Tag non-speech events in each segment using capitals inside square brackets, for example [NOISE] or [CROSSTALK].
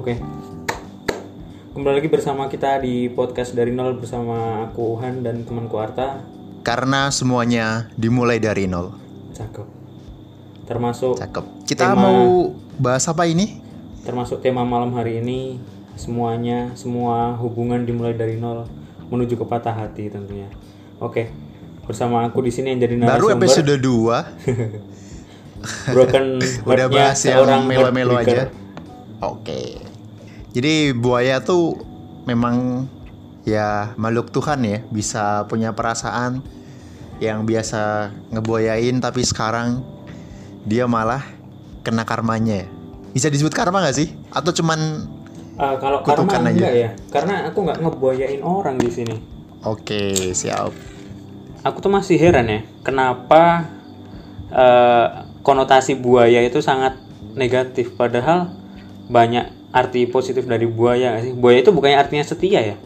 Oke. Kembali lagi bersama kita di podcast dari nol bersama aku Uhan dan temanku Arta. Karena semuanya dimulai dari nol. Cakep. Termasuk Cakep. Kita Tema- mau bahas apa ini? termasuk tema malam hari ini semuanya semua hubungan dimulai dari nol menuju ke patah hati tentunya. Oke. Bersama aku di sini yang jadi Baru narasumber episode 2 [LAUGHS] broken [LAUGHS] udah bahas yang melo-melo aja. Oke. Jadi buaya tuh memang ya makhluk Tuhan ya, bisa punya perasaan yang biasa ngebuayain tapi sekarang dia malah kena karmanya ya. Bisa disebut karma gak sih? Atau cuman Ah, kalau Kutukan karma aja. enggak ya? Karena aku nggak ngebuayain orang di sini. oke, siap. Aku tuh masih heran ya, kenapa eh, konotasi buaya itu sangat negatif, padahal banyak arti positif dari buaya sih? Buaya itu bukannya artinya setia ya?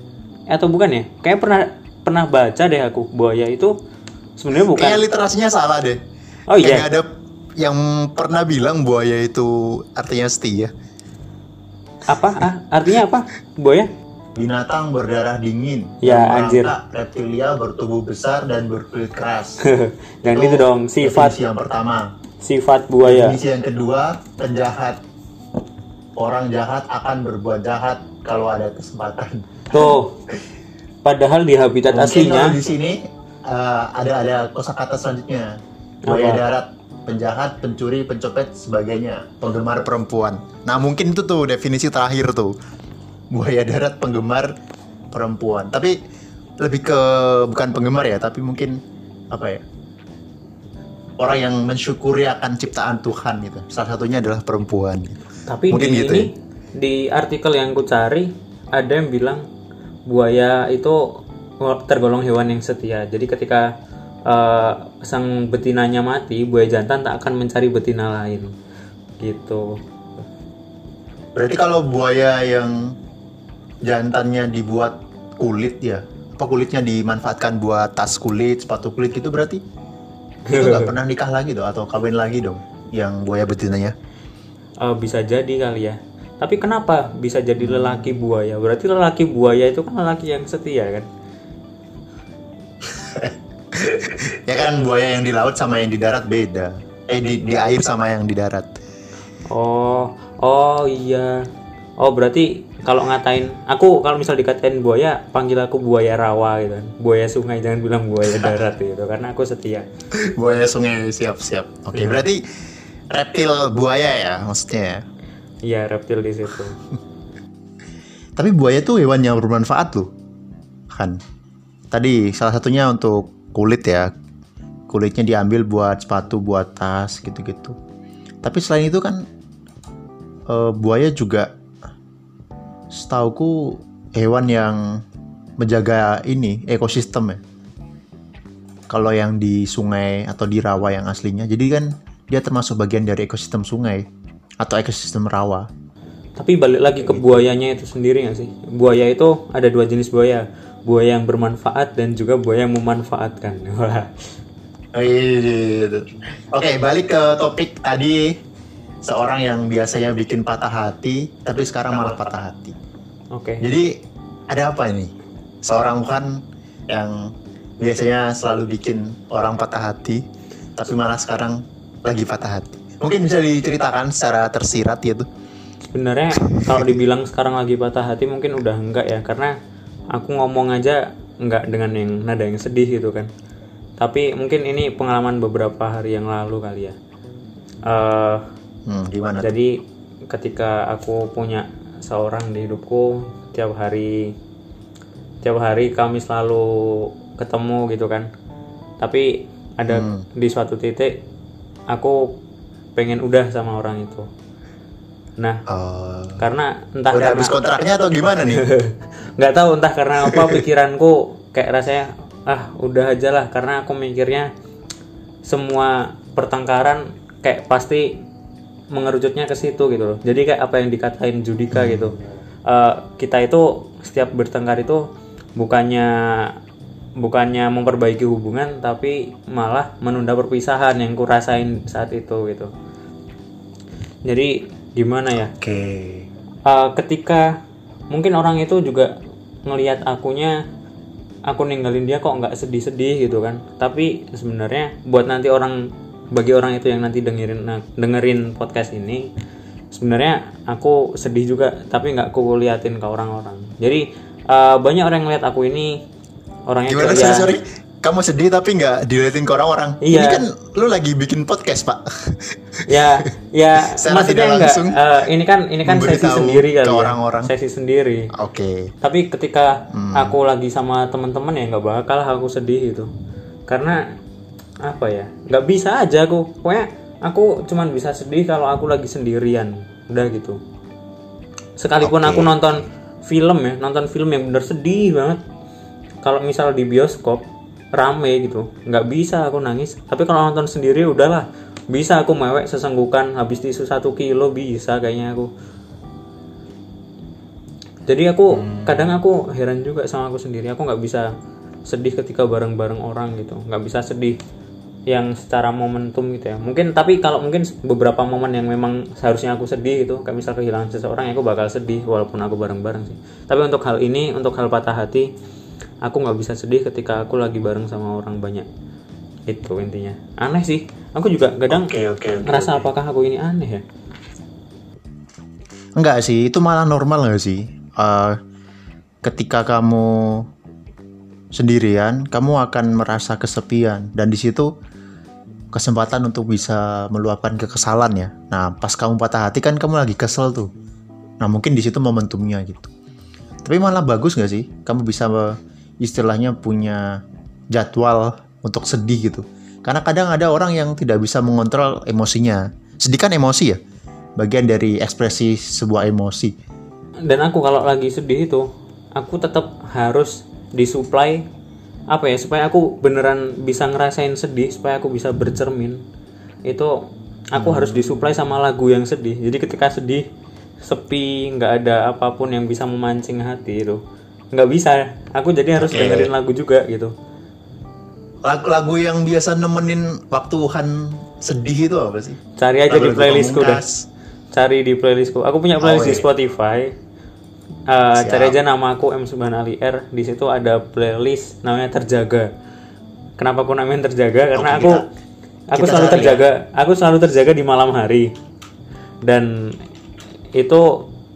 Atau bukan ya? Kayak pernah pernah baca deh aku buaya itu sebenarnya bukan. Kayak literasinya salah deh. Oh Kayak iya. ada yang pernah bilang buaya itu artinya setia. Apa? Ah, artinya apa? Buaya? Binatang berdarah dingin. Ya, anjir. reptilia bertubuh besar dan berkulit keras. [LAUGHS] Jangan gitu dong. Sifat yang pertama. sifat buaya. Definisi yang kedua, penjahat. Orang jahat akan berbuat jahat kalau ada kesempatan. Tuh. Padahal di habitat Mungkin aslinya kalau di sini eh, ada ada kosakata selanjutnya. Buaya Apa? darat, penjahat, pencuri, pencopet, sebagainya. penggemar perempuan. Nah mungkin itu tuh definisi terakhir tuh buaya darat penggemar perempuan. Tapi lebih ke bukan penggemar ya, tapi mungkin apa ya? Orang yang mensyukuri akan ciptaan Tuhan gitu. Salah satunya adalah perempuan. Gitu. Tapi Mungkin di gitu ini ya. di artikel yang ku cari ada yang bilang buaya itu tergolong hewan yang setia. Jadi ketika eh, sang betinanya mati, buaya jantan tak akan mencari betina lain. Gitu. Berarti kalau buaya yang jantannya dibuat kulit ya, apa kulitnya dimanfaatkan buat tas kulit, sepatu kulit gitu berarti? Itu nggak [LAUGHS] pernah nikah lagi tuh atau kawin lagi dong yang buaya betinanya? Eh, bisa jadi kali ya. Tapi kenapa bisa jadi lelaki buaya? Berarti lelaki buaya itu kan lelaki yang setia kan? [LAUGHS] Ya kan buaya yang di laut sama yang di darat beda. Eh di, di air sama yang di darat. Oh, oh iya. Oh berarti kalau ngatain aku kalau misal dikatain buaya, panggil aku buaya rawa gitu kan. Buaya sungai jangan bilang buaya darat gitu karena aku setia. [LAUGHS] Buaya sungai siap-siap. Oke, berarti reptil buaya ya maksudnya ya. Iya, reptil di situ. [LAUGHS] Tapi buaya tuh hewan yang bermanfaat loh. Kan. Tadi salah satunya untuk kulit ya. Kulitnya diambil buat sepatu, buat tas gitu-gitu. Tapi selain itu kan eh, buaya juga setauku hewan yang menjaga ini ekosistem ya. Kalau yang di sungai atau di rawa yang aslinya, jadi kan dia termasuk bagian dari ekosistem sungai atau ekosistem rawa. Tapi balik lagi ke buayanya itu sendiri nggak sih? Buaya itu ada dua jenis buaya. Buaya yang bermanfaat dan juga buaya yang memanfaatkan. [LAUGHS] Wah. Oke, balik ke topik tadi seorang yang biasanya bikin patah hati, tapi sekarang malah patah hati. Oke. Jadi ada apa ini? Seorang kan yang biasanya selalu bikin orang patah hati, tapi malah sekarang lagi patah hati. Mungkin bisa diceritakan secara tersirat gitu. Sebenarnya kalau dibilang sekarang lagi patah hati mungkin udah enggak ya karena aku ngomong aja enggak dengan yang nada yang sedih gitu kan. Tapi mungkin ini pengalaman beberapa hari yang lalu kali ya. Eh, Hmm, gimana? tuh? jadi ketika aku punya seorang di hidupku tiap hari tiap hari kami selalu ketemu gitu kan. Tapi ada Hmm. di suatu titik aku pengen udah sama orang itu. Nah, Oh, karena entah udah karena habis kontraknya atau gimana nih? [LAUGHS] nggak tahu entah karena apa [LAUGHS] pikiranku kayak rasanya ah udah aja lah. Karena aku mikirnya semua pertengkaran kayak pasti mengerucutnya ke situ gitu loh. Jadi kayak apa yang dikatain Judika gitu. Eh, kita itu setiap bertengkar itu bukannya bukannya memperbaiki hubungan tapi malah menunda perpisahan yang ku rasain saat itu gitu. Jadi gimana ya? Oke. uh, ketika mungkin orang itu juga ngelihat akunya aku ninggalin dia kok nggak sedih-sedih gitu kan. Tapi sebenarnya buat nanti orang bagi orang itu yang nanti dengerin nah, dengerin podcast ini sebenarnya aku sedih juga tapi nggak aku liatin ke orang-orang. Jadi uh, banyak orang yang ngeliat aku ini orangnya Gimana sorry, sorry? Kamu sedih tapi nggak diliatin ke orang-orang. Iya. Ini kan lu lagi bikin podcast pak. ya ya [LAUGHS] maksudnya tidak enggak langsung eh, ini kan ini kan sesi sendiri ke kali ya. orang-orang. sesi sendiri Oke. tapi ketika Hmm. aku lagi sama teman-teman ya nggak bakal aku sedih itu karena apa ya nggak bisa aja aku pokoknya aku cuman bisa sedih kalau aku lagi sendirian udah gitu sekalipun Oke. aku nonton film ya nonton film yang bener sedih banget kalau misal di bioskop rame gitu. Nggak bisa aku nangis. Tapi kalau nonton sendiri udahlah. Bisa aku mewek sesenggukan habis tisu satu kilo bisa kayaknya aku. Jadi aku kadang aku heran juga sama aku sendiri. Aku nggak bisa sedih ketika bareng-bareng orang gitu. Nggak bisa sedih yang secara momentum gitu ya. Mungkin tapi kalau mungkin beberapa momen yang memang seharusnya aku sedih gitu kayak misal kehilangan seseorang ya aku bakal sedih walaupun aku bareng-bareng sih. Tapi untuk hal ini untuk hal patah hati aku nggak bisa sedih ketika aku lagi bareng sama orang banyak itu intinya aneh sih aku juga kadang oke, oke, ngerasa apakah aku ini aneh ya Enggak sih, itu malah normal nggak sih? Eh, ketika kamu sendirian, kamu akan merasa kesepian dan di situ kesempatan untuk bisa meluapkan kekesalan ya. Nah, pas kamu patah hati kan kamu lagi kesel tuh. Nah, mungkin di situ momentumnya gitu. Tapi malah bagus nggak sih? Kamu bisa istilahnya punya jadwal untuk sedih gitu. Karena kadang ada orang yang tidak bisa mengontrol emosinya. Sedih kan emosi ya? Bagian dari ekspresi sebuah emosi. dan aku kalau lagi sedih itu aku tetap harus disuplai apa ya supaya aku beneran bisa ngerasain sedih supaya aku bisa bercermin itu aku harus disuplai sama lagu yang sedih jadi ketika sedih sepi nggak ada apa pun yang bisa memancing hati itu nggak bisa aku jadi harus Oke. dengerin lagu juga gitu Lagu-lagu yang biasa nemenin waktu Han sedih itu apa sih? cari aja di Lagu-lagu playlistku deh Pamungkas. cari di playlistku aku punya playlist Oh, di iya. Spotify Eh, Siap. cari aja nama aku M Subhan Ali R di situ ada playlist namanya terjaga kenapa aku namain terjaga karena Oke, aku kita- aku kita selalu ya. terjaga aku selalu terjaga di malam hari dan itu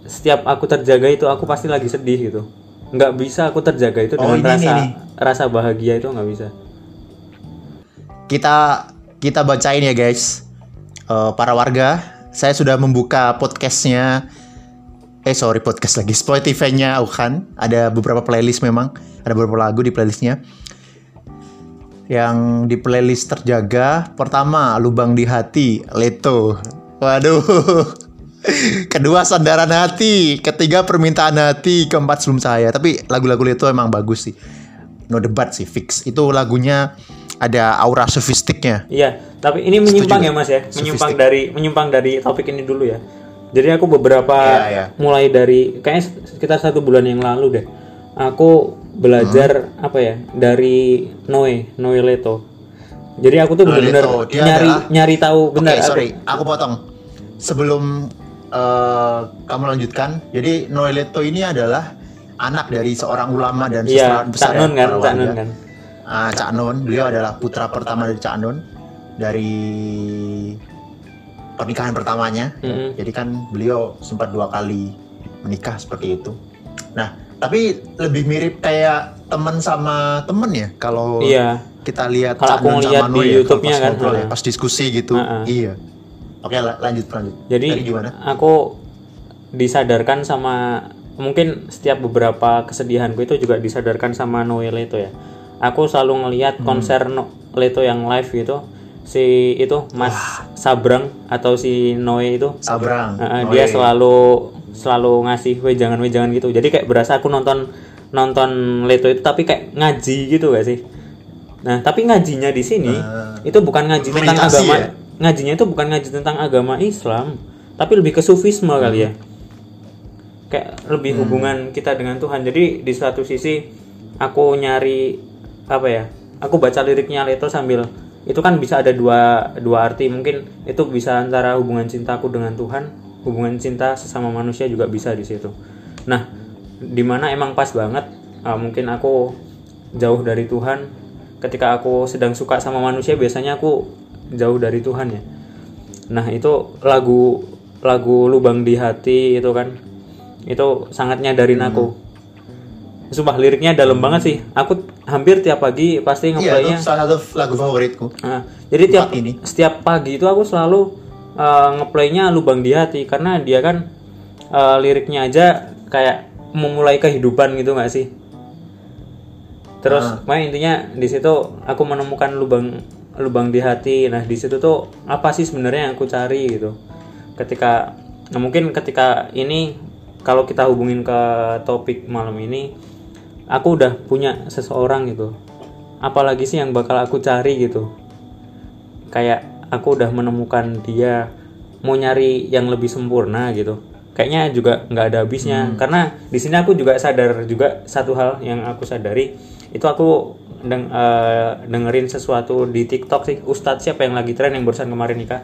setiap aku terjaga itu aku pasti lagi sedih gitu nggak bisa aku terjaga itu Oh, dengan ini, rasa ini, rasa bahagia itu nggak bisa Kita kita bacain ya guys. Eh, para warga, saya sudah membuka podcastnya. Eh sorry podcast lagi Spotify-nya Ukan. Ada beberapa playlist memang. Ada beberapa lagu di playlistnya. Yang di playlist terjaga pertama lubang di hati Leto. Waduh. Kedua sandaran hati, ketiga permintaan hati, keempat sebelum saya. Tapi lagu-lagu Leto emang bagus sih. No debat sih fix. Itu lagunya ada aura sofistiknya. Iya, tapi ini menyimpang Setuju. ya Mas ya, menyimpang Sofistik. dari menyimpang dari topik ini dulu ya. Jadi aku beberapa Iya, iya. mulai dari kayaknya sekitar satu bulan yang lalu deh, aku belajar Hmm. apa ya dari Noe Noe Leto. Jadi aku tuh benar-benar nyari adalah- nyari tahu benar. Oke, aku- sorry, aku potong. Sebelum eh, kamu lanjutkan, jadi Noeleto ini adalah anak dari seorang ulama dan Iya, seserawan besar Cak Nun ya, kan, para Cak Nun kan. Ah, Cak Nun, beliau adalah putra pertama dari Cak Nun dari pernikahan pertamanya. Mm-mm. Jadi kan beliau sempat dua kali menikah seperti itu. Nah, tapi lebih mirip kayak teman sama temen ya kalau Iya. kita lihat Kalau Cak aku Nun ngeliat di ya, YouTube-nya kan, ngobrol ya, pas diskusi gitu. Iya. Oke, la- lanjut lanjut. Jadi Tadi gimana? aku disadarkan sama mungkin setiap beberapa kesedihanku itu juga disadarkan sama Noe Leto ya. Aku selalu Hmm. ngelihat konser No- Leto yang live gitu si itu Mas Sabrang atau si Noe itu Sabrang. uh, Noe. dia selalu selalu ngasih wejangan-wejangan gitu. Jadi kayak berasa aku nonton nonton Leto itu tapi kayak ngaji gitu gak sih? Nah, tapi ngajinya di sini Ah. itu bukan ngaji tentang agama. ya? Ngajinya itu bukan ngaji tentang agama Islam, tapi lebih ke sufisme kali ya. Kayak lebih hubungan kita dengan Tuhan. Jadi di satu sisi aku nyari apa ya? Aku baca liriknya Leto sambil itu kan bisa ada dua dua arti mungkin itu bisa antara hubungan cintaku dengan Tuhan hubungan cinta sesama manusia juga bisa di situ nah di mana emang pas banget uh, mungkin aku jauh dari Tuhan ketika aku sedang suka sama manusia biasanya aku jauh dari Tuhan ya nah itu lagu lagu lubang di hati itu kan itu sangat nyadarin aku Sumpah liriknya dalam banget sih. Aku hampir tiap pagi pasti Iya, itu ngeplaynya. salah satu lagu favoritku. Nah, jadi tiap ini. setiap pagi itu aku selalu uh, ngeplaynya lubang di hati karena dia kan uh, liriknya aja kayak memulai kehidupan gitu nggak sih? Terus, makanya intinya di situ aku menemukan lubang lubang di hati. Nah, di situ tuh apa sih sebenarnya yang aku cari gitu. Ketika nah mungkin ketika ini kalau kita hubungin ke topik malam ini, aku udah punya seseorang gitu. Apalagi sih yang bakal aku cari gitu kayak aku udah menemukan dia mau nyari yang lebih sempurna gitu kayaknya juga nggak ada habisnya karena di sini aku juga sadar juga satu hal yang aku sadari itu aku deng- eh, dengerin sesuatu di TikTok sih Ustadz siapa yang lagi tren yang barusan kemarin nikah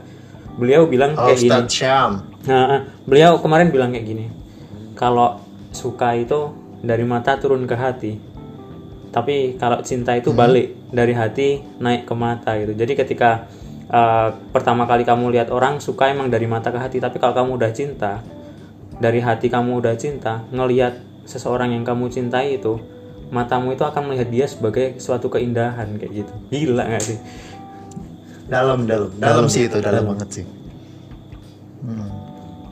beliau bilang Oh, kayak gini Ustadz Syam. Nah, beliau kemarin bilang kayak gini. Kalau suka itu dari mata turun ke hati. Tapi kalau cinta itu balik dari hati naik ke mata gitu. Jadi ketika eh, pertama kali kamu lihat orang suka emang dari mata ke hati, tapi kalau kamu udah cinta, dari hati kamu udah cinta, ngelihat seseorang yang kamu cintai itu, matamu itu akan melihat dia sebagai suatu keindahan kayak gitu. Gila gak sih? Dalam, dalam, Dalam sih itu, dalam banget sih.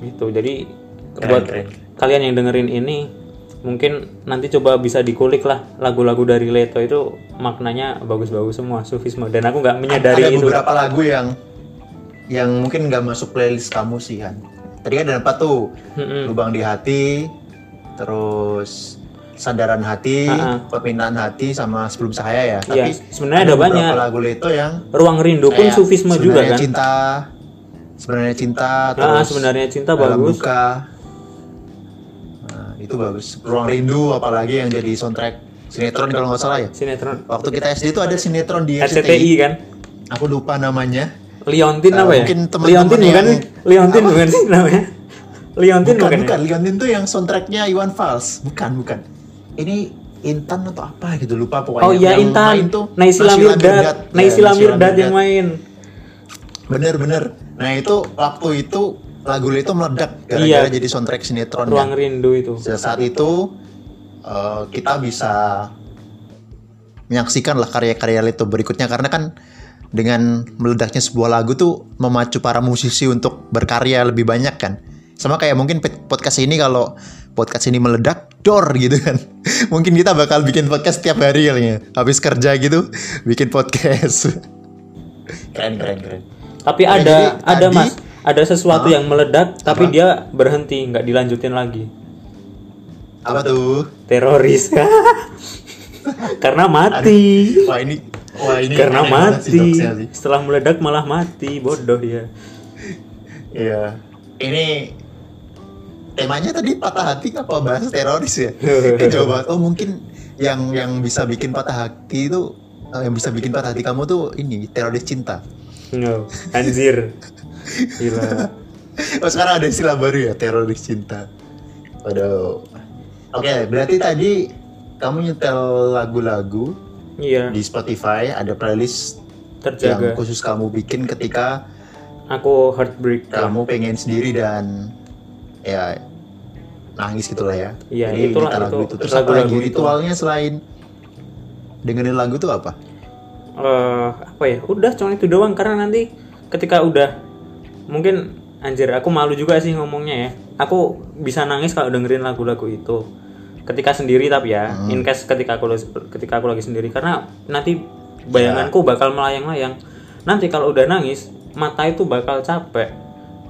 gitu jadi Keren, buat keren. kalian yang dengerin ini mungkin nanti coba bisa dikulik lah lagu-lagu dari Leto itu maknanya bagus-bagus semua sufisme dan aku nggak menyadari ada itu beberapa lagu yang yang mungkin nggak masuk playlist kamu sih kan. Tadi kan ada empat tuh, Mm-mm. lubang di hati, terus sandaran hati, Ha-ha. permintaan hati, sama sebelum saya ya. Iya, Tapi sebenarnya ada beberapa banyak. lagu Leto yang ruang rindu pun kayak sufisme juga sebenarnya kan cinta, sebenarnya cinta, terus sebenarnya cinta bagus duka. Nah, itu bagus. Ruang rindu apalagi yang jadi soundtrack sinetron kalau nggak salah ya. sinetron Waktu kita SD itu ada sinetron di RCTI RCTI. kan Aku lupa namanya. Liontin Eh, apa ya mungkin teman-teman Liontin bukan Liontin bukan sih namanya Liontin bukan, bukan, bukan. ya? Liontin tuh yang soundtracknya Iwan Fals. Bukan, bukan. Ini Intan atau apa gitu lupa pokoknya. oh iya Yang Intan main tuh Naisila Mirdad Ya, Naisila Naysila Mirdad yang main Bener bener. Nah itu waktu itu lagu itu meledak gara-gara Iya. jadi soundtrack sinetron. ruang kan. rindu itu Saat itu eh, kita bisa menyaksikan lah karya-karya Leto berikutnya karena kan dengan meledaknya sebuah lagu tuh memacu para musisi untuk berkarya lebih banyak kan sama kayak mungkin podcast ini kalau podcast ini meledak dor gitu kan [LAUGHS] mungkin kita bakal bikin podcast tiap hari kali ya habis kerja gitu bikin podcast [LAUGHS] keren keren keren. Tapi Nah, ada jadi ada tadi- mas, ada sesuatu yang meledak tapi dia berhenti nggak dilanjutin lagi. Apa tuh? Teroris. [LAUGHS] Karena mati. Wah ini wah ini Karena mati. sih. Setelah meledak malah mati. Bodoh ya. Iya. Ini temanya tadi patah hati apa bahas teroris ya? eh, coba oh mungkin yang yang bisa bikin patah hati itu eh, yang bisa bikin patah hati kamu tuh ini teroris cinta. No. Anjir. Gila. Oh sekarang ada istilah baru ya teroris cinta. Waduh. Oke berarti tadi kamu nyetel lagu-lagu Iya. di Spotify ada playlist Terjaga. yang khusus kamu bikin ketika Aku heartbreak. kamu pengen sendiri dan ya nangis gitulah ya. Iya, Jadi itulah lagu itu, itu. Terus apa lagu-lagu lagi? itu. ritualnya selain dengerin lagu itu apa? eh apa ya? Udah cuma itu doang. Karena nanti ketika udah mungkin anjir aku malu juga sih ngomongnya ya. Aku bisa nangis kalau dengerin lagu-lagu itu. Ketika sendiri tapi ya in case ketika aku ketika aku lagi sendiri. Karena nanti bayanganku bakal melayang-layang. Nanti kalau udah nangis mata itu bakal capek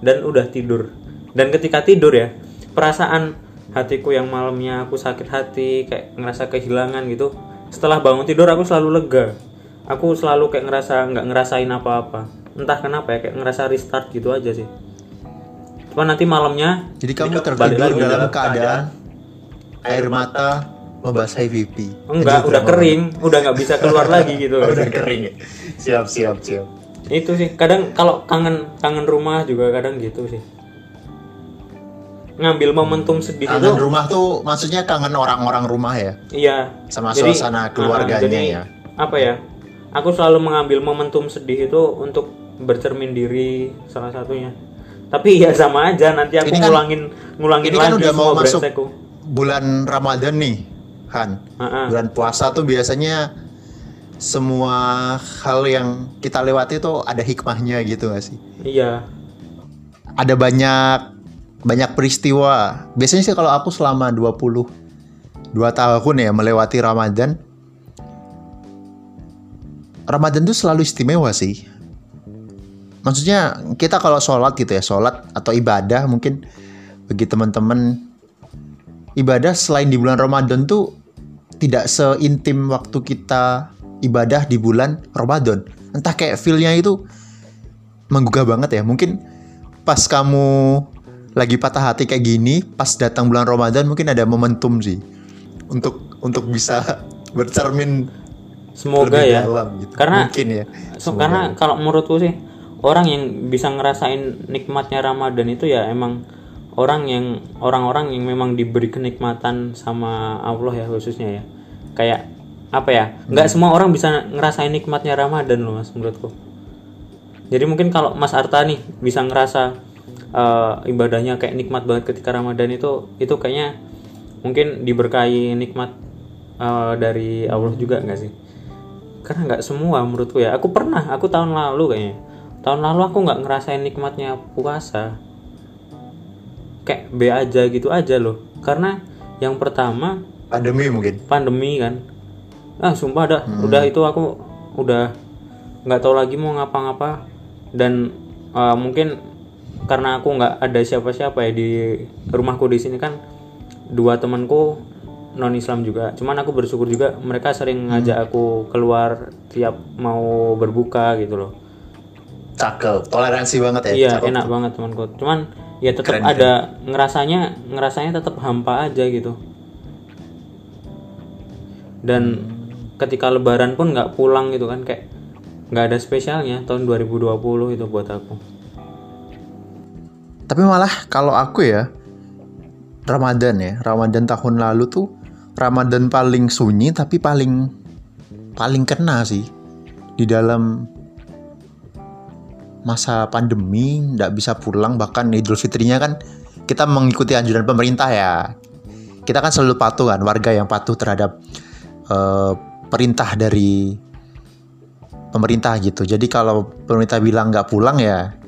dan udah tidur dan ketika tidur ya perasaan hatiku yang malamnya aku sakit hati kayak ngerasa kehilangan gitu setelah bangun tidur aku selalu lega aku selalu kayak ngerasa nggak ngerasain apa-apa entah kenapa ya kayak ngerasa restart gitu aja sih cuma nanti malamnya jadi kamu tertidur lagi dalam keadaan air mata membasahi pipi. enggak udah kering udah nggak bisa keluar [LAUGHS] lagi gitu udah kering. ya? Siap siap siap. itu sih kadang kalau kangen kangen rumah juga kadang gitu sih ngambil momentum sedih itu Kangen rumah tuh maksudnya kangen orang-orang rumah ya. iya Sama Jadi, suasana ah, keluarganya jadi, ya. apa ya aku selalu mengambil momentum sedih itu untuk bercermin diri salah satunya tapi ya sama aja nanti aku Ini kan- ngulangin ngulangin Ini kan lagi udah mau masuk brengsekku. bulan Ramadan nih, Han. Ah, ah. Bulan puasa tuh biasanya semua hal yang kita lewati tuh ada hikmahnya gitu gak sih? iya Ada banyak banyak peristiwa. Biasanya sih kalau aku selama 20 dua tahun ya melewati Ramadan. Ramadan tuh selalu istimewa sih. Maksudnya kita kalau sholat gitu ya, sholat atau ibadah mungkin bagi teman-teman ibadah selain di bulan Ramadan tuh tidak seintim waktu kita ibadah di bulan Ramadan. Entah kayak feel-nya itu menggugah banget ya. Mungkin pas kamu lagi patah hati kayak gini, pas datang bulan Ramadan mungkin ada momentum sih untuk untuk bisa [LAUGHS] bercermin semoga ya dalam gitu. karena mungkin ya. so- karena kalau menurutku sih orang yang bisa ngerasain nikmatnya Ramadan itu ya emang orang yang orang-orang yang memang diberi kenikmatan sama Allah ya khususnya ya kayak apa ya nggak Hmm. semua orang bisa ngerasain nikmatnya Ramadan loh mas menurutku jadi mungkin kalau Mas Arta nih bisa ngerasa eh, ibadahnya kayak nikmat banget ketika Ramadan itu itu kayaknya mungkin diberkahi nikmat eh, dari Allah juga nggak sih? Karena nggak semua menurutku ya. Aku pernah aku tahun lalu kayaknya. Tahun lalu aku nggak ngerasain nikmatnya puasa. Kayak B aja gitu aja loh. Karena yang pertama pandemi mungkin. pandemi kan. Ah sumpah dah. Udah itu aku udah nggak tahu lagi mau ngapa-ngapa. Dan eh, mungkin karena aku nggak ada siapa-siapa ya di rumahku di sini kan dua temanku non Islam juga. Cuman aku bersyukur juga mereka sering ngajak aku keluar tiap mau berbuka gitu loh. Cakep, toleransi banget ya. iya cakep. enak banget temanku. Cuman ya tetap Keren, ada ngerasanya ngerasanya tetap hampa aja gitu. Dan ketika lebaran pun nggak pulang gitu kan kayak nggak ada spesialnya tahun 2020 itu buat aku Tapi malah kalau aku ya Ramadan ya, Ramadan tahun lalu tuh Ramadan paling sunyi tapi paling paling kena sih di dalam masa pandemi nggak bisa pulang bahkan Idul Fitrinya kan kita mengikuti anjuran pemerintah ya. Kita kan selalu patuh kan warga yang patuh terhadap eh, perintah dari pemerintah gitu. Jadi kalau pemerintah bilang nggak pulang ya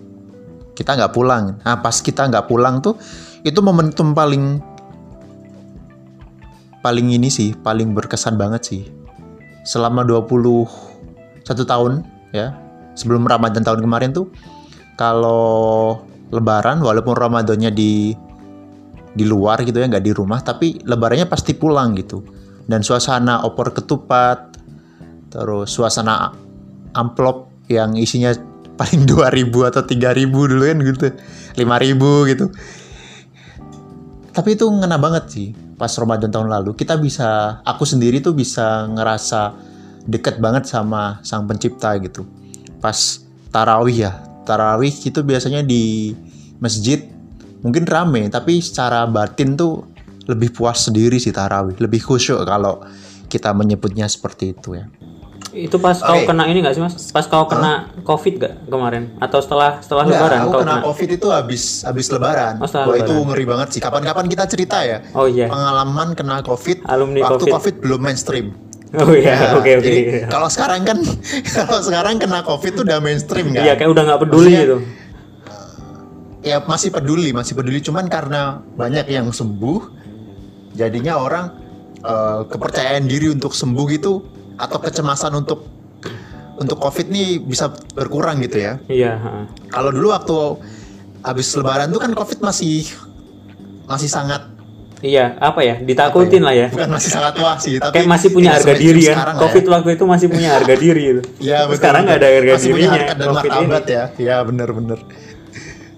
kita nggak pulang. Nah pas kita nggak pulang tuh itu momentum paling paling ini sih paling berkesan banget sih. Selama 21 tahun ya sebelum Ramadan tahun kemarin tuh kalau Lebaran walaupun Ramadannya di di luar gitu ya nggak di rumah tapi Lebarannya pasti pulang gitu dan suasana opor ketupat terus suasana amplop yang isinya paling [LAUGHS] 2000 atau 3000 dulu kan gitu. 5000 gitu. Tapi itu ngena banget sih pas Ramadan tahun lalu. Kita bisa aku sendiri tuh bisa ngerasa deket banget sama sang pencipta gitu. Pas tarawih ya tarawih itu biasanya di masjid mungkin rame tapi secara batin tuh lebih puas sendiri sih tarawih. Lebih khusyuk kalau kita menyebutnya seperti itu ya itu pas kau Oke. kena ini nggak sih mas pas kau kena covid gak kemarin atau setelah setelah Enggak, lebaran aku kau kena kena covid itu habis habis lebaran. Oh, Wah itu lebaran. ngeri banget sih. Kapan-kapan kita cerita ya. oh iya Pengalaman kena covid Alumni waktu COVID. covid belum mainstream. oh iya Ya, oke oke kalau sekarang kan [LAUGHS] kalau sekarang kena covid tuh udah mainstream kan. iya kayak udah nggak peduli Maksudnya, gitu Ya masih peduli, masih peduli cuman karena banyak yang sembuh jadinya orang eh, kepercayaan diri untuk sembuh gitu atau kecemasan untuk untuk covid nih bisa berkurang gitu ya. iya. Kalau dulu waktu habis lebaran tuh kan Covid masih masih sangat iya apa ya ditakutin lah ya. Bukan masih sangat wah sih, tapi kayak masih punya tidak harga diri lah covid waktu itu masih punya harga diri itu. [LAUGHS] Iya, betul, sekarang nggak ada harga masih punya dirinya harkat dan covid ini. martabat ya. Iya, bener-bener.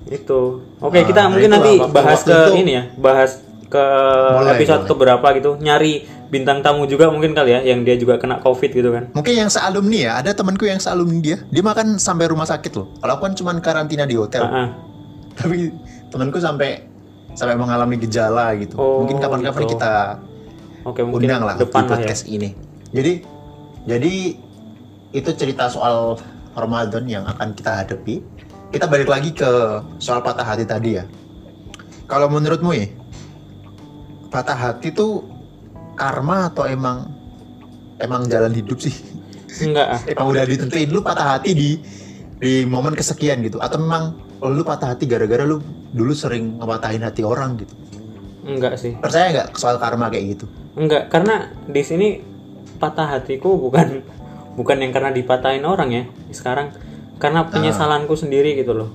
itu. Oke Ah, kita nah mungkin itu nanti bahas ke itu- ini ya bahas ke Boleh, episode boleh. keberapa gitu nyari bintang tamu juga mungkin kali ya yang dia juga kena covid gitu kan Mungkin yang sealumni ya, ada temanku yang sealumni dia, dia makan sampai rumah sakit loh. Kalau aku kan cuma karantina di hotel, Ah, ah. tapi temanku sampai sampai mengalami gejala gitu. Oh, mungkin kapan-kapan gitu. kita Oke, mungkin undang lah depan di lah ya. podcast ini. Jadi jadi itu cerita soal Ramadan yang akan kita hadapi. Kita balik lagi ke soal patah hati tadi ya. Kalau menurutmu ya, patah hati tuh karma atau emang emang jalan hidup sih? Enggak ah. Emang udah ditentuin lu patah hati di di momen kesekian gitu atau memang oh, lu patah hati gara-gara lu dulu sering ngepatahin hati orang gitu. Enggak sih. Percaya nggak soal karma kayak gitu? Enggak, karena di sini patah hatiku bukan bukan yang karena dipatahin orang ya. Sekarang karena penyesalanku sendiri gitu loh.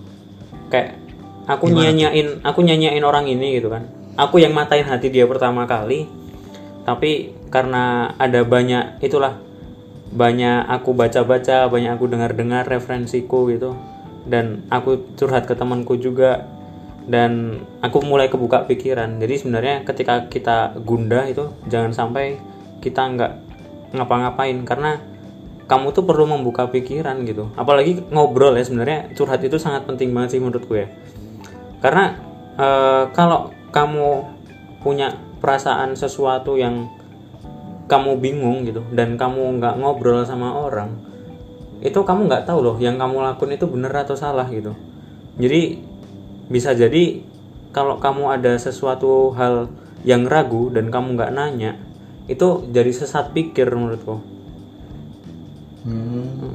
Kayak aku nyanyain, aku nyanyain orang ini gitu kan. Aku yang matain hati dia pertama kali. Tapi karena ada banyak itulah banyak aku baca-baca, banyak aku dengar-dengar referensiku gitu. Dan aku curhat ke temanku juga. Dan aku mulai kebuka pikiran. Jadi sebenarnya ketika kita gundah itu jangan sampai kita nggak ngapa-ngapain. Karena kamu tuh perlu membuka pikiran gitu. Apalagi ngobrol ya sebenarnya curhat itu sangat penting banget sih menurutku ya. Karena eh, kalau kamu punya perasaan sesuatu yang kamu bingung gitu dan kamu nggak ngobrol sama orang itu kamu nggak tahu loh yang kamu lakuin itu benar atau salah gitu. Jadi bisa jadi kalau kamu ada sesuatu hal yang ragu dan kamu nggak nanya itu jadi sesat pikir menurutku.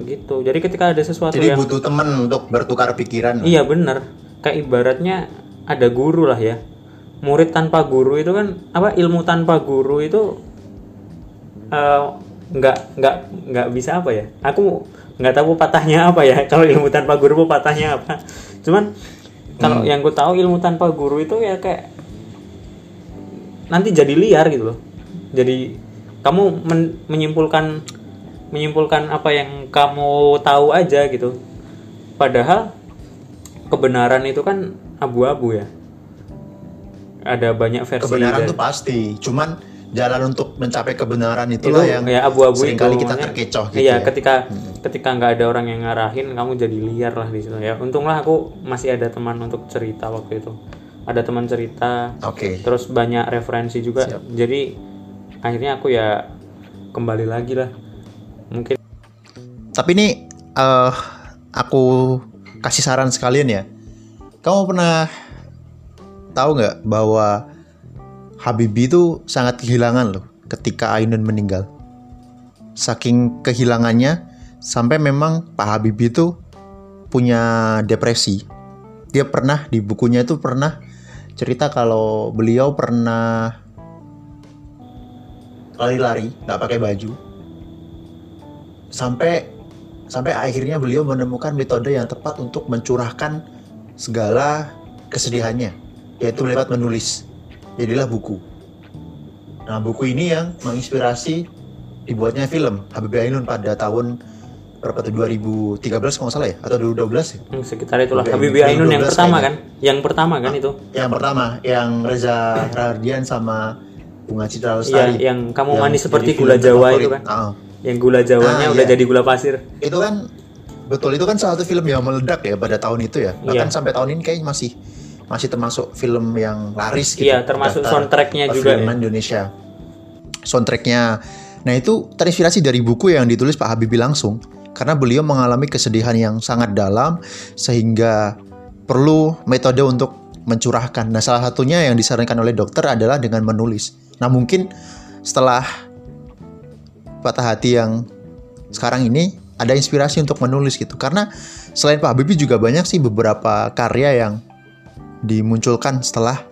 Gitu. Jadi ketika ada sesuatu Jadi yang butuh temen untuk bertukar pikiran. iya bener. Kayak ibaratnya ada guru lah ya murid tanpa guru itu kan apa ilmu tanpa guru itu eh, nggak nggak nggak bisa apa ya? Aku nggak tahu patahnya apa ya. [LAUGHS] Kalau ilmu tanpa guru patahnya apa. Cuman kalau yang ku tahu ilmu tanpa guru itu ya kayak nanti jadi liar gitu loh. Jadi kamu men- menyimpulkan menyimpulkan apa yang kamu tahu aja gitu. Padahal kebenaran itu kan abu-abu ya ada banyak versi Kebenaran tuh pasti, cuman jalan untuk mencapai kebenaran itulah itu yang ya abu-abu sering kali itu, kita terkecoh gitu iya ya. ketika ketika nggak ada orang yang ngarahin kamu jadi liar lah di situ ya. Untunglah aku masih ada teman untuk cerita waktu itu. Ada teman cerita Oke. terus banyak referensi juga. Jadi akhirnya aku ya kembali lagi lah. Mungkin Tapi ini eh aku kasih saran sekalian ya. Kamu pernah tahu nggak bahwa Habibie itu sangat kehilangan loh ketika Ainun meninggal. Saking kehilangannya sampai memang Pak Habibie itu punya depresi. Dia pernah di bukunya itu pernah cerita kalau beliau pernah lari-lari nggak pakai baju sampai sampai akhirnya beliau menemukan metode yang tepat untuk mencurahkan segala kesedihannya yaitu lewat menulis. Jadilah buku. Nah buku ini yang menginspirasi dibuatnya film Habibie Ainun pada tahun berapa tuh 2013 kalau nggak salah ya? Atau 2012 ya? Hmm, sekitar itulah. Habibie Ainun yang 2012 pertama kan? Kayaknya. yang pertama kan itu? yang pertama yang Reza Rahardian sama Bunga Citra Iya, Lestari. yang kamu Yang manis seperti gula Jawa itu kan? Ah. yang gula Jawanya Ah, udah iya. jadi gula pasir. Itu kan betul itu kan salah satu film yang meledak ya pada tahun itu ya. Bahkan Iya. sampai tahun ini kayaknya masih masih termasuk film yang laris gitu Iya, termasuk soundtracknya juga perfilman ya. Indonesia. Soundtracknya. Nah itu terinspirasi dari buku yang ditulis Pak Habibie langsung karena beliau mengalami kesedihan yang sangat dalam sehingga perlu metode untuk mencurahkan. Nah salah satunya yang disarankan oleh dokter adalah dengan menulis. Nah mungkin setelah patah hati yang sekarang ini ada inspirasi untuk menulis gitu. Karena selain Pak Habibie juga banyak sih beberapa karya yang dimunculkan setelah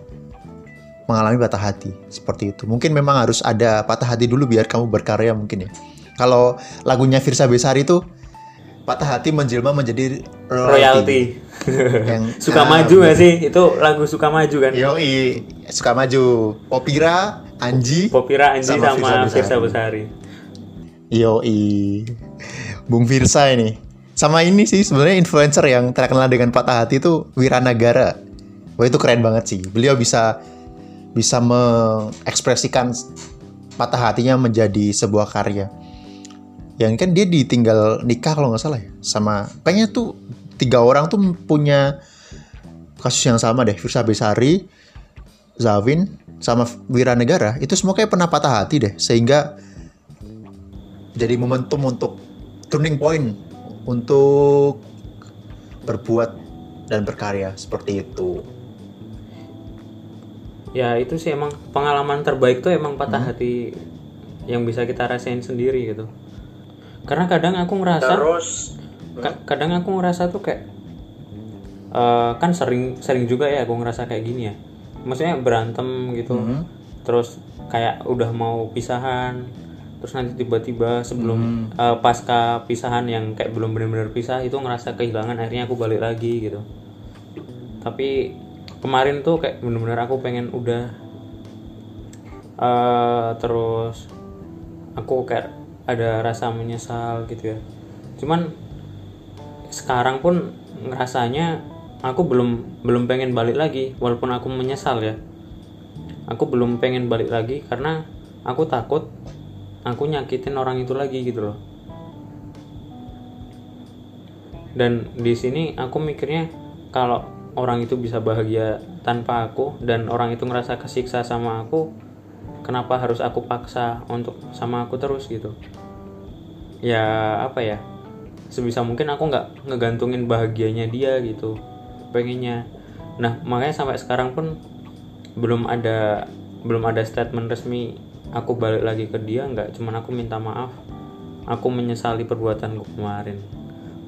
mengalami patah hati. Seperti itu. Mungkin memang harus ada patah hati dulu biar kamu berkarya mungkin ya. Kalau lagunya Firsa Besari itu patah hati menjelma menjadi royalty, royalty. Yang [LAUGHS] suka ah, maju gak sih? Itu lagu suka maju kan? Yoi, suka maju. Popira Anji Popira Anji Sama sama, Firsa Firsa Besari. Yoi. Bung Firsa ini. Sama ini sih sebenarnya influencer yang terkenal dengan patah hati itu Wiranagara Wah itu keren banget sih. Beliau bisa bisa mengekspresikan patah hatinya menjadi sebuah karya. Yang kan dia ditinggal nikah kalau nggak salah ya sama kayaknya tuh tiga orang tuh punya kasus yang sama deh. Firsa Besari Zavin sama Wiranegara. Itu semua kayak pernah patah hati deh sehingga jadi momentum untuk turning point untuk berbuat dan berkarya seperti itu. Ya itu sih emang pengalaman terbaik tuh emang patah hati yang bisa kita rasain sendiri gitu. Karena kadang aku ngerasa Terus? Ka- kadang aku ngerasa tuh kayak eh, kan sering sering juga ya aku ngerasa kayak gini ya. Maksudnya berantem gitu. Terus kayak udah mau pisahan terus nanti tiba-tiba sebelum eh, pasca pisahan yang kayak belum benar-benar pisah itu ngerasa kehilangan akhirnya aku balik lagi gitu. Tapi kemarin tuh kayak bener-bener aku pengen udah eh terus aku kayak ada rasa menyesal gitu ya. Cuman sekarang pun ngerasanya aku belum belum pengen balik lagi walaupun aku menyesal ya. Aku belum pengen balik lagi karena aku takut aku nyakitin orang itu lagi gitu loh. Dan di sini aku mikirnya kalau orang itu bisa bahagia tanpa aku dan orang itu ngerasa kesiksa sama aku kenapa harus aku paksa untuk sama aku terus gitu? Ya apa ya? Sebisa mungkin aku nggak ngegantungin bahagianya dia gitu pengennya. Nah makanya sampai sekarang pun belum ada belum ada statement resmi aku balik lagi ke dia nggak. Cuman aku minta maaf. Aku menyesali perbuatanku kemarin.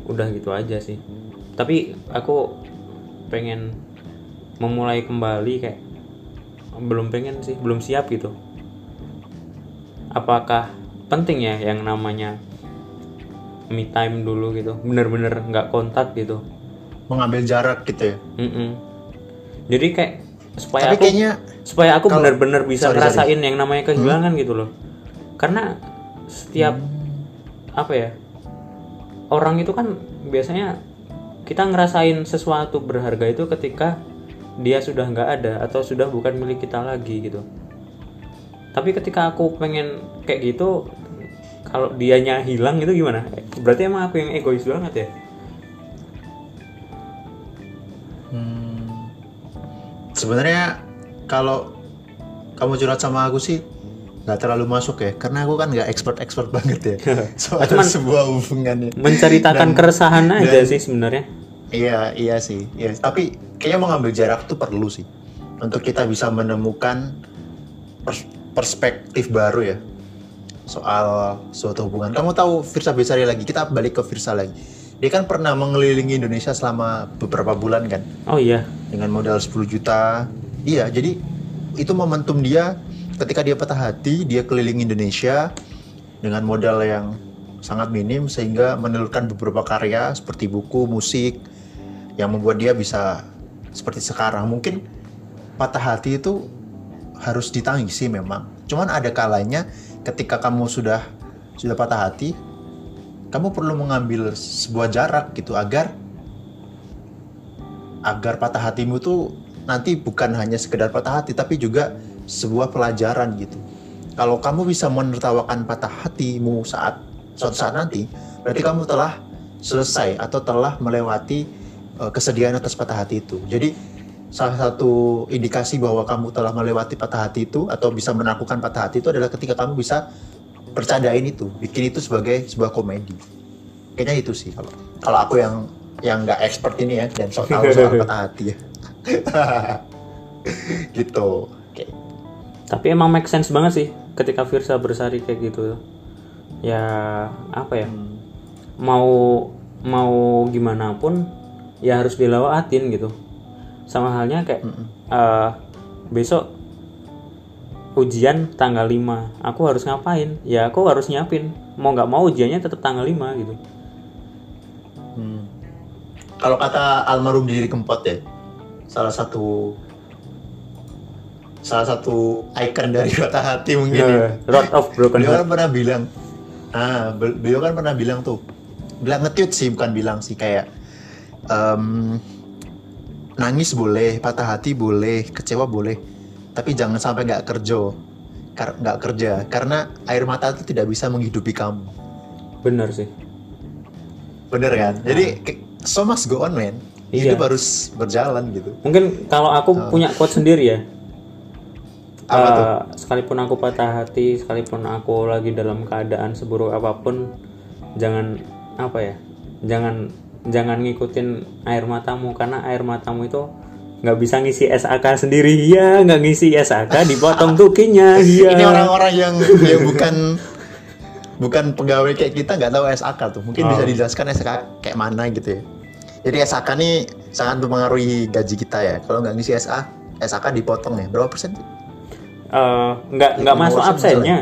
Udah gitu aja sih. Tapi aku pengen memulai kembali kayak belum pengen sih belum siap gitu apakah penting ya yang namanya me time dulu gitu bener-bener nggak kontak gitu mengambil jarak gitu ya. Mm-mm. jadi kayak supaya Tapi aku kayaknya supaya aku benar-benar bisa sorry, ngerasain yang namanya kehilangan gitu loh karena setiap Hmm. apa ya orang itu kan biasanya kita ngerasain sesuatu berharga itu ketika dia sudah nggak ada atau sudah bukan milik kita lagi gitu. Tapi ketika aku pengen kayak gitu kalau dianya hilang itu gimana? Berarti emang aku yang egois banget ya? Hmm. Sebenarnya kalau kamu curhat sama aku sih nggak terlalu masuk ya, karena aku kan nggak expert expert banget ya [LAUGHS] soal Cuman- sebuah hubungan ya. menceritakan Dan- keresahan aja dan- sih sebenarnya Iya iya sih, iya. Tapi kayaknya mengambil jarak tuh perlu sih untuk kita bisa menemukan pers- perspektif baru ya soal suatu hubungan. Kamu tahu Firsa Besari lagi? Kita balik ke Firsa lagi. Dia kan pernah mengelilingi Indonesia selama beberapa bulan kan oh iya dengan modal 10 juta. Iya, jadi itu momentum dia ketika dia patah hati, dia keliling Indonesia dengan modal yang sangat minim sehingga menelurkan beberapa karya seperti buku, musik yang membuat dia bisa seperti sekarang. Mungkin patah hati itu harus ditangisi memang. Cuman ada kalanya ketika kamu sudah sudah patah hati, kamu perlu mengambil sebuah jarak gitu agar agar patah hatimu tuh nanti bukan hanya sekedar patah hati tapi juga sebuah pelajaran gitu. Kalau kamu bisa menertawakan patah hatimu saat suatu saat nanti, berarti kamu telah selesai atau telah melewati eh, kesedihan atas patah hati itu. Jadi salah satu indikasi bahwa kamu telah melewati patah hati itu atau bisa menaklukkan patah hati itu adalah ketika kamu bisa bercandain itu, bikin itu sebagai sebuah komedi. Kayaknya itu sih kalau kalau aku yang yang nggak expert ini ya dan so tahu soal [LAUGHS] patah hati ya. [LAUGHS] gitu. Tapi emang make sense banget sih ketika Virsa bersari kayak gitu. Ya apa ya? Mau mau gimana pun ya harus dilewatin gitu. Sama halnya kayak eh, besok ujian tanggal 5 aku harus ngapain? Ya aku harus nyiapin. Mau nggak mau ujiannya tetap tanggal 5 gitu. Hmm. Kalau kata almarhum diri kempot ya, salah satu salah satu ikon dari [LAUGHS] patah hati mungkin ya. road of broken Beliau kan pernah bilang, ah, bel- beliau kan pernah bilang tuh, bilang nge-tweet sih bukan bilang sih kayak em, nangis boleh, patah hati boleh, kecewa boleh, tapi jangan sampai nggak kerja, Kar- nggak kerja, karena air mata itu tidak bisa menghidupi kamu. bener sih Bener kan? Jadi ke- so must go on man. Iya. Hidup harus berjalan gitu. mungkin kalau aku punya quote sendiri ya Apa tuh? Eh, sekalipun aku patah hati sekalipun aku lagi dalam keadaan seburuk apa pun jangan apa ya jangan jangan ngikutin air matamu karena air matamu itu nggak bisa ngisi SAK sendiri ya nggak ngisi SAK dipotong tukinya ya [LAUGHS] Ini orang-orang yang yang bukan bukan pegawai kayak kita nggak tahu SAK tuh. Mungkin Oh. bisa dijelaskan SAK kayak mana gitu ya. Jadi SAK nih sangat mempengaruhi gaji kita ya. Kalau nggak ngisi SA, SAK dipotong ya. Berapa persen? Eh, nggak nggak masuk absennya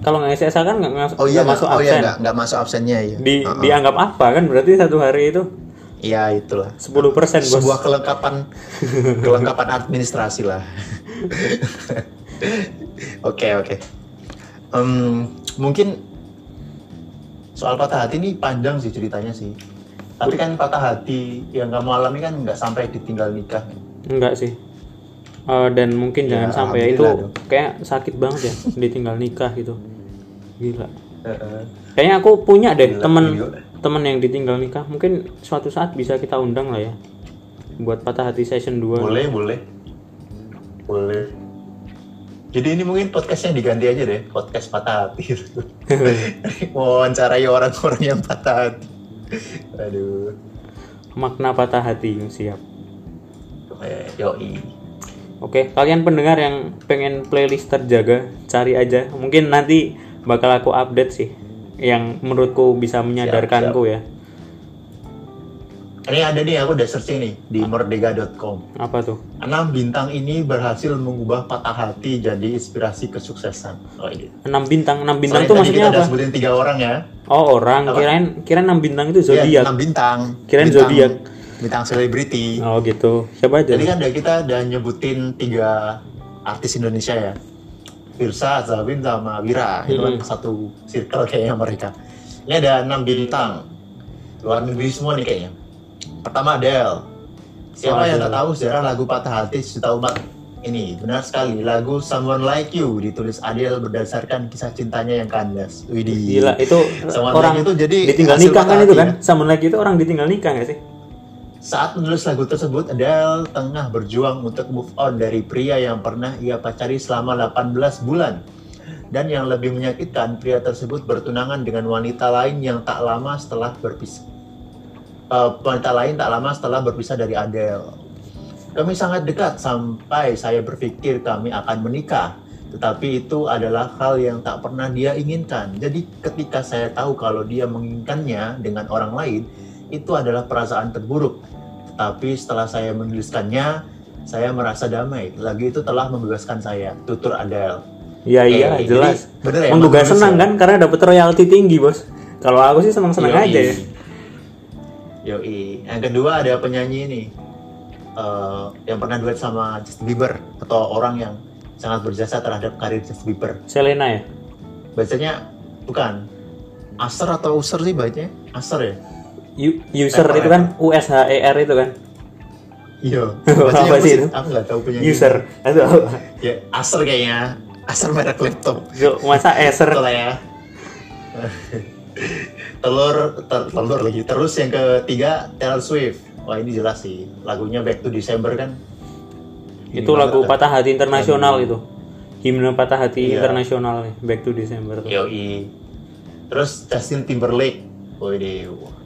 kalau nggak SAK kan nggak ngas- Oh iya, masuk oh iya absen nggak nggak masuk absennya ya. di Uh-uh. dianggap apa kan berarti satu hari itu Iya itulah. 10% bos Sebuah kelengkapan [LAUGHS] kelengkapan administrasi lah. [LAUGHS] Oke oke. Em, mungkin soal patah hati ini panjang sih ceritanya sih. Tapi kan patah hati yang kamu alami kan nggak sampai ditinggal nikah. enggak sih Eh, dan mungkin Ya, jangan sampai ya itu dong. kayak sakit banget ya [LAUGHS] ditinggal nikah gitu gila kayaknya aku punya deh Gila, temen gila. temen yang ditinggal nikah mungkin suatu saat bisa kita undang lah ya buat patah hati session 2 Boleh boleh boleh. Jadi ini mungkin podcastnya diganti aja deh podcast patah hati. [LAUGHS] Wawancarai orang-orang yang patah hati. Aduh. makna patah hati siap yoi. Oke, kalian pendengar yang pengen playlist terjaga, cari aja. Mungkin nanti bakal aku update sih, yang menurutku bisa menyadarkanku ya. Ini ada nih, aku udah searching nih di merdeka.com. Apa tuh? Enam bintang ini berhasil mengubah patah hati jadi inspirasi kesuksesan. Oh iya. Enam bintang, enam bintang Soalnya tuh tadi maksudnya kita apa? sebutin tiga orang ya. Oh orang, kirain kirain enam bintang itu Iya, zodiak. enam bintang. Kirain zodiak. Bintang selebriti. Oh gitu. Siapa aja? Jadi kan udah kita udah nyebutin tiga artis Indonesia ya. Virsa, Zabin, sama Wira. Itu kan Hmm. satu circle kayaknya mereka. Ini ada enam bintang. Luar negeri semua nih kayaknya. Pertama Adele. Siapa Oh, yang tak tahu sejarah lagu Patah Hati sejuta umat ini? Benar sekali. Lagu Someone Like You ditulis Adele berdasarkan kisah cintanya yang kandas. Widih. Gila, itu Someone orang Like You itu jadi ditinggal nikah kan itu kan? ya? Sama lagi itu orang ditinggal nikah gak sih? Saat menulis lagu tersebut, Adele tengah berjuang untuk move on dari pria yang pernah ia pacari selama 18 bulan. Dan yang lebih menyakitkan, pria tersebut bertunangan dengan wanita lain yang tak lama setelah berpisah. Eh, wanita lain tak lama setelah berpisah dari Adele. Kami sangat dekat sampai saya berpikir kami akan menikah. Tetapi itu adalah hal yang tak pernah dia inginkan. Jadi ketika saya tahu kalau dia menginginkannya dengan orang lain, itu adalah perasaan terburuk. Tetapi setelah saya menuliskannya, saya merasa damai. Lagu itu telah membebaskan saya. Tutur Adele. Iya iya Eh, jelas. jadi bener ya, senang kan karena dapat royalti tinggi bos. Kalau aku sih senang-senang Yoi. aja ya. Yoi. Yang kedua ada penyanyi ini. eh, yang pernah duet sama Justin Bieber. Atau orang yang sangat berjasa terhadap karir Justin Bieber. Selena ya. Bacanya bukan. Aser atau User sih bacanya? Aser ya? User Level, itu kan U S H E R itu kan. Iya. [LAUGHS] Apa sih itu? Aku nggak tahu penyanyi. User. Itu apa? Ya, Acer kayaknya. Acer merek laptop. Yo, masa Acer ya. telur, tel- telur lagi. Terus yang ketiga Taylor Swift. Wah ini jelas sih. Lagunya Back to December kan. Ini itu lagu kan? patah hati internasional itu. Himne patah hati Iya. internasional Back to December. tuh. Yoi. Terus Justin Timberlake. Waduh.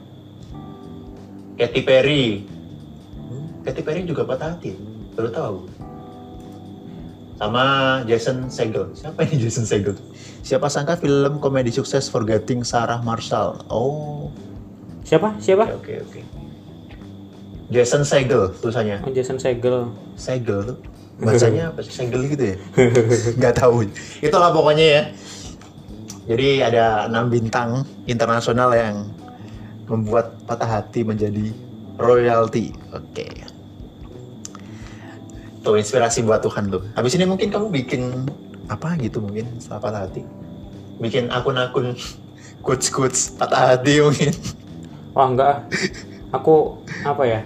Katy Perry. Hmm, Katy Perry juga patah hati. Baru tahu. Sama Jason Segel. Siapa ini Jason Segel? Siapa sangka film komedi sukses Forgetting Sarah Marshall. Oh, Siapa? Siapa? oke oke. Jason Segel tulisannya. Oh, Jason Segel. Segel tuh. Bacanya apa sih? Segel gitu ya? [LAUGHS] Nggak tahu. Itulah pokoknya ya. Jadi ada enam bintang internasional yang membuat patah hati menjadi royalty. Oke. Tuh inspirasi buat Tuhan tuh. Habis ini mungkin kamu bikin apa gitu mungkin setelah patah hati. Bikin akun-akun quotes-quotes patah hati mungkin. Wah enggak. Aku apa ya?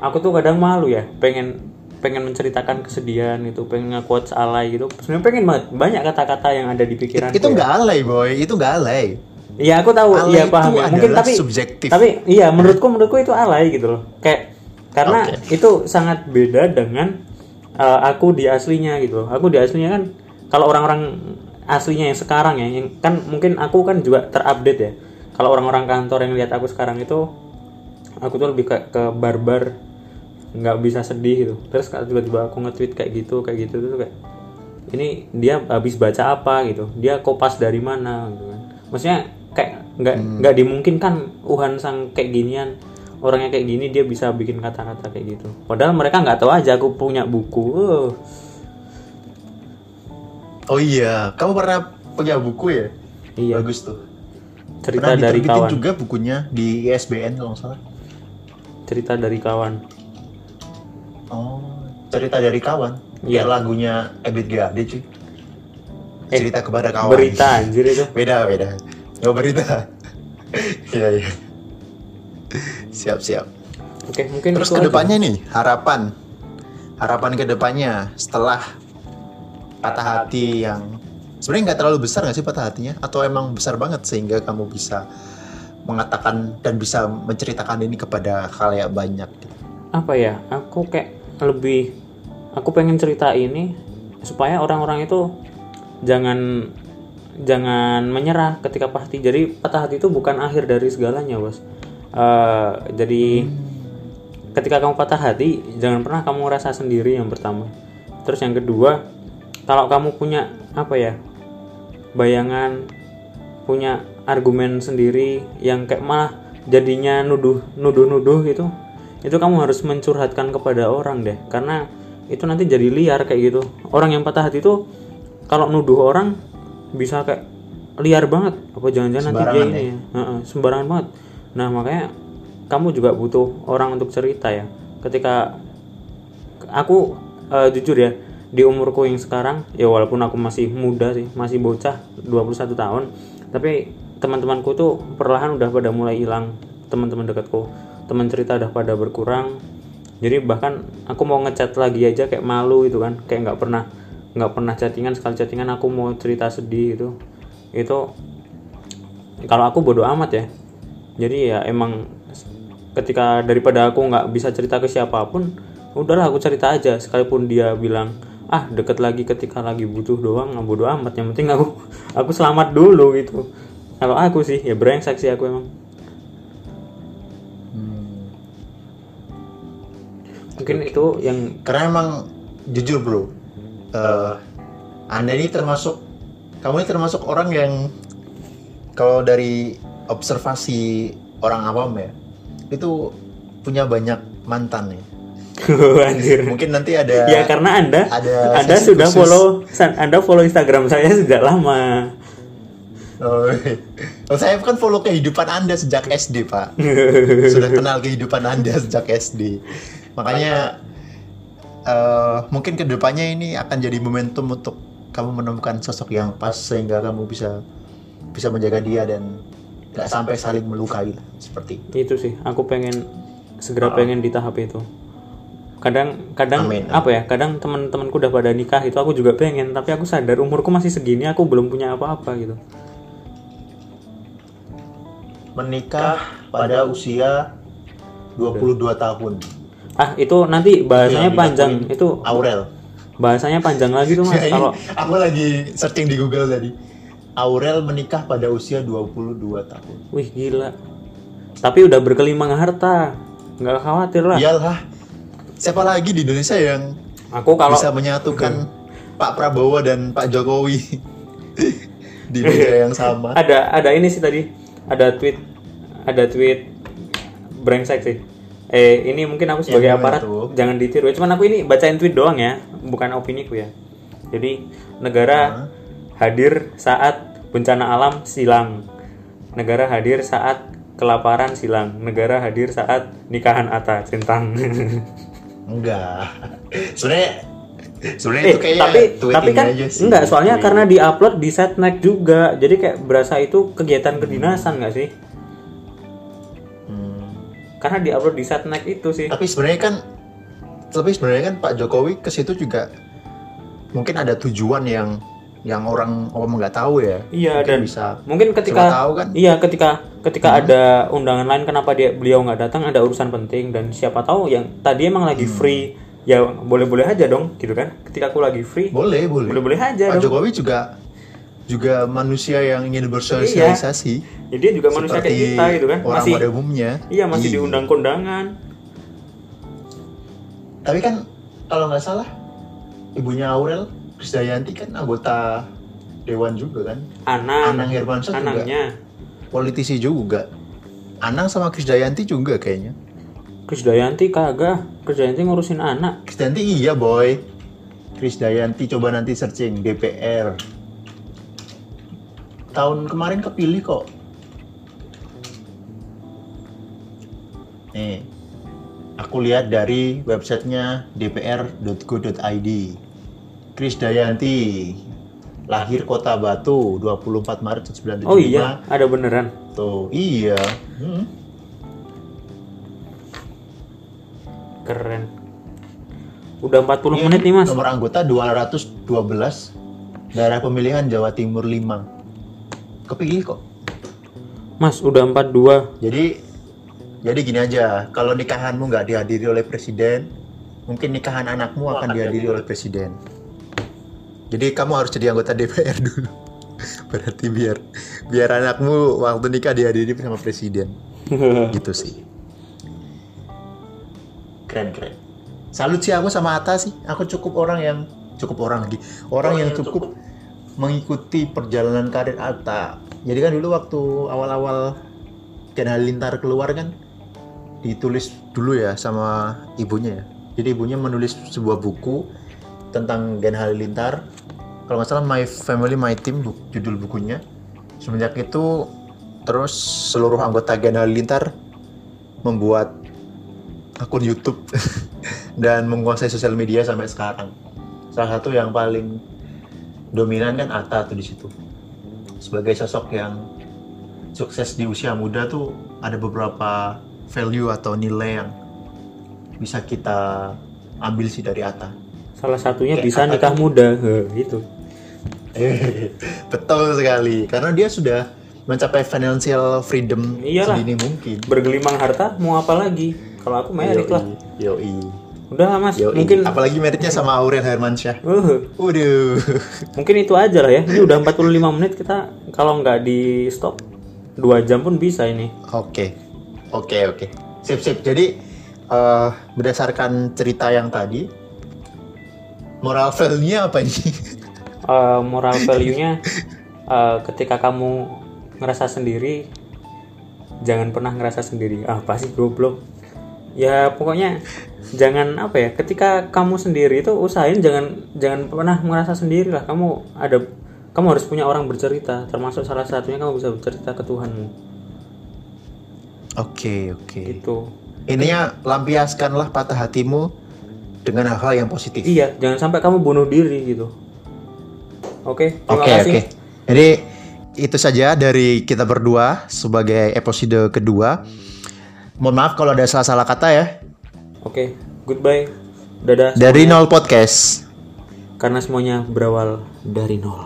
Aku tuh kadang malu ya, pengen pengen menceritakan kesedihan itu, pengen nge-quotes alay gitu. Sebenarnya pengen banget banyak kata-kata yang ada di pikiran. itu nggak alay boy, itu nggak alay. Iya aku tahu, Alay iya paham ya. Mungkin tapi subjektif. Tapi iya menurutku menurutku itu alay gitu loh. Kayak karena Oke. itu sangat beda dengan eh, aku di aslinya gitu loh. Aku di aslinya kan kalau orang-orang aslinya yang sekarang ya, yang kan mungkin aku kan juga terupdate ya. Kalau orang-orang kantor yang lihat aku sekarang itu, aku tuh lebih ke, ke barbar, nggak bisa sedih gitu. Terus tiba-tiba aku nge-tweet kayak gitu, kayak gitu tuh kayak ini dia habis baca apa gitu, dia kopas dari mana gitu kan. Maksudnya kayak nggak nggak dimungkinkan Uhan sang kayak ginian orangnya kayak gini dia bisa bikin kata-kata kayak gitu. Padahal mereka nggak tahu aja aku punya buku. Uh, Oh iya, kamu pernah punya buku ya? Iya. Bagus tuh. cerita pernah dari kawan. juga bukunya di ISBN kalau nggak salah. Cerita dari kawan. Oh, cerita dari kawan. Iya. Kayak lagunya Ebit G. Ade cuy. Eh, Cerita kepada kawan. Berita anjir itu. [LAUGHS] Beda, beda. Nggak berita. [LAUGHS] Iya, iya. Siap, siap. Oke, mungkin Terus itu aja. ke depannya nih, harapan. Harapan ke depannya setelah patah hati yang sebenarnya nggak terlalu besar nggak sih patah hatinya? Atau emang besar banget sehingga kamu bisa mengatakan dan bisa menceritakan ini kepada khalayak banyak gitu. apa ya? Aku kayak lebih aku pengen cerita ini supaya orang-orang itu jangan jangan menyerah ketika patah hati. Jadi patah hati itu bukan akhir dari segalanya, Bos. Eh, jadi ketika kamu patah hati, jangan pernah kamu rasa sendiri yang pertama. Terus yang kedua, kalau kamu punya apa ya? bayangan punya argumen sendiri yang kayak malah jadinya nuduh nuduh nuduh gitu itu kamu harus mencurhatkan kepada orang deh karena itu nanti jadi liar kayak gitu orang yang patah hati itu kalau nuduh orang bisa kayak liar banget. Apa jangan-jangan nanti dia ini ya? Heeh, sembarangan banget. Nah makanya kamu juga butuh orang untuk cerita ya. Ketika aku eh, jujur ya di umurku yang sekarang ya walaupun aku masih muda sih masih bocah 21 tahun tapi teman-temanku tuh perlahan udah pada mulai hilang. Teman-teman dekatku teman cerita udah pada berkurang. Jadi bahkan aku mau ngechat lagi aja kayak malu itu kan kayak nggak pernah nggak pernah chattingan sekali chattingan aku mau cerita sedih gitu. Itu kalau aku bodoh amat ya. Jadi ya emang ketika daripada aku nggak bisa cerita ke siapa pun udahlah aku cerita aja. Sekalipun dia bilang ah deket lagi ketika lagi butuh doang nggak bodoh amat. Yang penting aku [LAUGHS] aku selamat dulu gitu. Kalau aku sih ya brengsek sih aku emang. Mungkin itu yang Karena emang jujur bro, eh, anda ini termasuk, kamu ini termasuk orang yang kalau dari observasi orang awam ya, itu punya banyak mantan ya. [LAUGHS] anjir Mungkin nanti ada. ya karena anda ada anda sudah khusus. follow anda follow instagram saya sejak lama Oh, oh, saya kan follow kehidupan anda sejak SD pak. [LAUGHS] Sudah kenal kehidupan anda sejak SD. Makanya eh, mungkin ke depannya ini akan jadi momentum untuk kamu menemukan sosok yang pas sehingga kamu bisa bisa menjaga dia dan nggak sampai saling melukai lah, seperti itu. itu sih aku pengen segera pengen di tahap itu kadang kadang Amin. apa ya kadang teman-temanku udah pada nikah itu aku juga pengen tapi aku sadar umurku masih segini aku belum punya apa-apa gitu Menikah pada usia 22 tahun. Ah itu nanti bahasanya Yang panjang itu Aurel. bahasanya panjang lagi tuh mas Ya, kalau aku lagi searching di Google tadi. Aurel menikah pada usia 22 tahun. wih gila tapi udah berkelimang harta nggak khawatir lah Iyalah. Siapa lagi di Indonesia yang aku kalau bisa menyatukan Pak Prabowo dan Pak Jokowi [LAUGHS] di meja yang sama? ada ada ini sih tadi ada tweet ada tweet brengsek sih eh ini mungkin aku sebagai gimana aparat tuh? jangan ditiru cuman aku ini bacain tweet doang ya bukan opini ku ya jadi negara hadir saat bencana alam silang negara hadir saat kelaparan silang negara hadir saat nikahan Ata centang [LAUGHS] Enggak. Sebenarnya sebenarnya eh itu kayaknya tapi tapi kan aja sih. enggak soalnya Tweet. karena diupload di setnek juga jadi kayak berasa itu kegiatan kedinasan nggak sih. Karena diupload di setnek itu sih Tapi sebenarnya kan tapi sebenarnya kan Pak Jokowi ke situ juga mungkin ada tujuan yang yang orang orang nggak tahu ya. Iya Mungkin dan bisa mungkin ketika tahu kan? iya ketika ketika ada undangan lain kenapa dia beliau nggak datang ada urusan penting dan siapa tahu yang tadi emang lagi free ya boleh-boleh aja dong gitu kan ketika aku lagi free Boleh, boleh. boleh-boleh aja Pak dong Jokowi juga juga manusia yang ingin bersosialisasi. ya, dia juga manusia kayak kita gitu kan orang masih pada umumnya. iya masih diundang kondangan Tapi kan kalau nggak salah ibunya Aurel Krisdayanti kan anggota dewan juga kan. Anang Anang Hermansyah juga. anangnya Politisi juga. Anang sama Krisdayanti juga kayaknya. Krisdayanti kagak Krisdayanti ngurusin anak Krisdayanti iya boy. Krisdayanti coba nanti searching DPR. Tahun kemarin kepilih kok. Nih, aku lihat dari websitenya dpr.go.id. Krisdayanti, lahir Kota Batu, 24 Maret 1975. oh iya ada beneran Tuh, iya. Hmm. keren udah 40 Ini menit nih mas Nomor anggota 212, daerah pemilihan Jawa Timur 5. Kepilih kok. mas udah 42 Jadi jadi gini aja, kalau nikahanmu nggak dihadiri oleh presiden, mungkin nikahan anakmu akan dihadiri oleh presiden. Jadi kamu harus jadi anggota [LAUGHS] DPR dulu. Berarti biar biar anakmu waktu nikah dihadiri sama presiden. [LAUGHS] gitu sih. Keren keren. Salut sih aku sama Atta sih. Aku cukup orang yang cukup orang lagi. Orang yang cukup mengikuti perjalanan karir Atta. Jadi kan dulu waktu awal-awal Ken Halilintar keluar kan ditulis dulu ya sama ibunya ya. Jadi ibunya menulis sebuah buku tentang Gen Halilintar. Kalau nggak salah My Family My Team bu- judul bukunya. Semenjak itu terus seluruh anggota Gen Halilintar membuat akun YouTube [LAUGHS] dan menguasai sosial media sampai sekarang. Salah satu yang paling dominan kan Atta tuh di situ. Sebagai sosok yang sukses di usia muda tuh ada beberapa value atau nilai yang bisa kita ambil sih dari Atta. salah satunya Kayak bisa nikah muda Heh, gitu [LAUGHS] Betul sekali, karena dia sudah mencapai financial freedom Iyalah. sedini mungkin. bergelimang harta mau apa lagi kalau aku merit lah Yoi. Udah lah mas Yoi. mungkin apalagi meritnya sama Aurel Hermansyah. uh, Waduh. mungkin itu aja lah ya ini udah 45 menit kita kalau nggak di stop dua jam pun bisa ini Oke, oke, oke. Sip, sip. Jadi eh, berdasarkan cerita yang tadi, moral value-nya apa nih? Eh, moral value-nya eh, ketika kamu ngerasa sendiri jangan pernah ngerasa sendiri ah pasti goblok ya pokoknya jangan apa ya ketika kamu sendiri itu usahain jangan jangan pernah merasa sendiri lah kamu ada kamu harus punya orang bercerita termasuk salah satunya kamu bisa bercerita ke Tuhanmu Oke, oke. gitu Ininya lampiaskanlah patah hatimu dengan hal-hal yang positif. iya jangan sampai kamu bunuh diri gitu oke terima Oke, kasih oke. Jadi itu saja dari kita berdua sebagai episode kedua. Mohon maaf kalau ada salah-salah kata ya. oke goodbye dadah Dari semuanya. nol podcast. karena semuanya berawal dari nol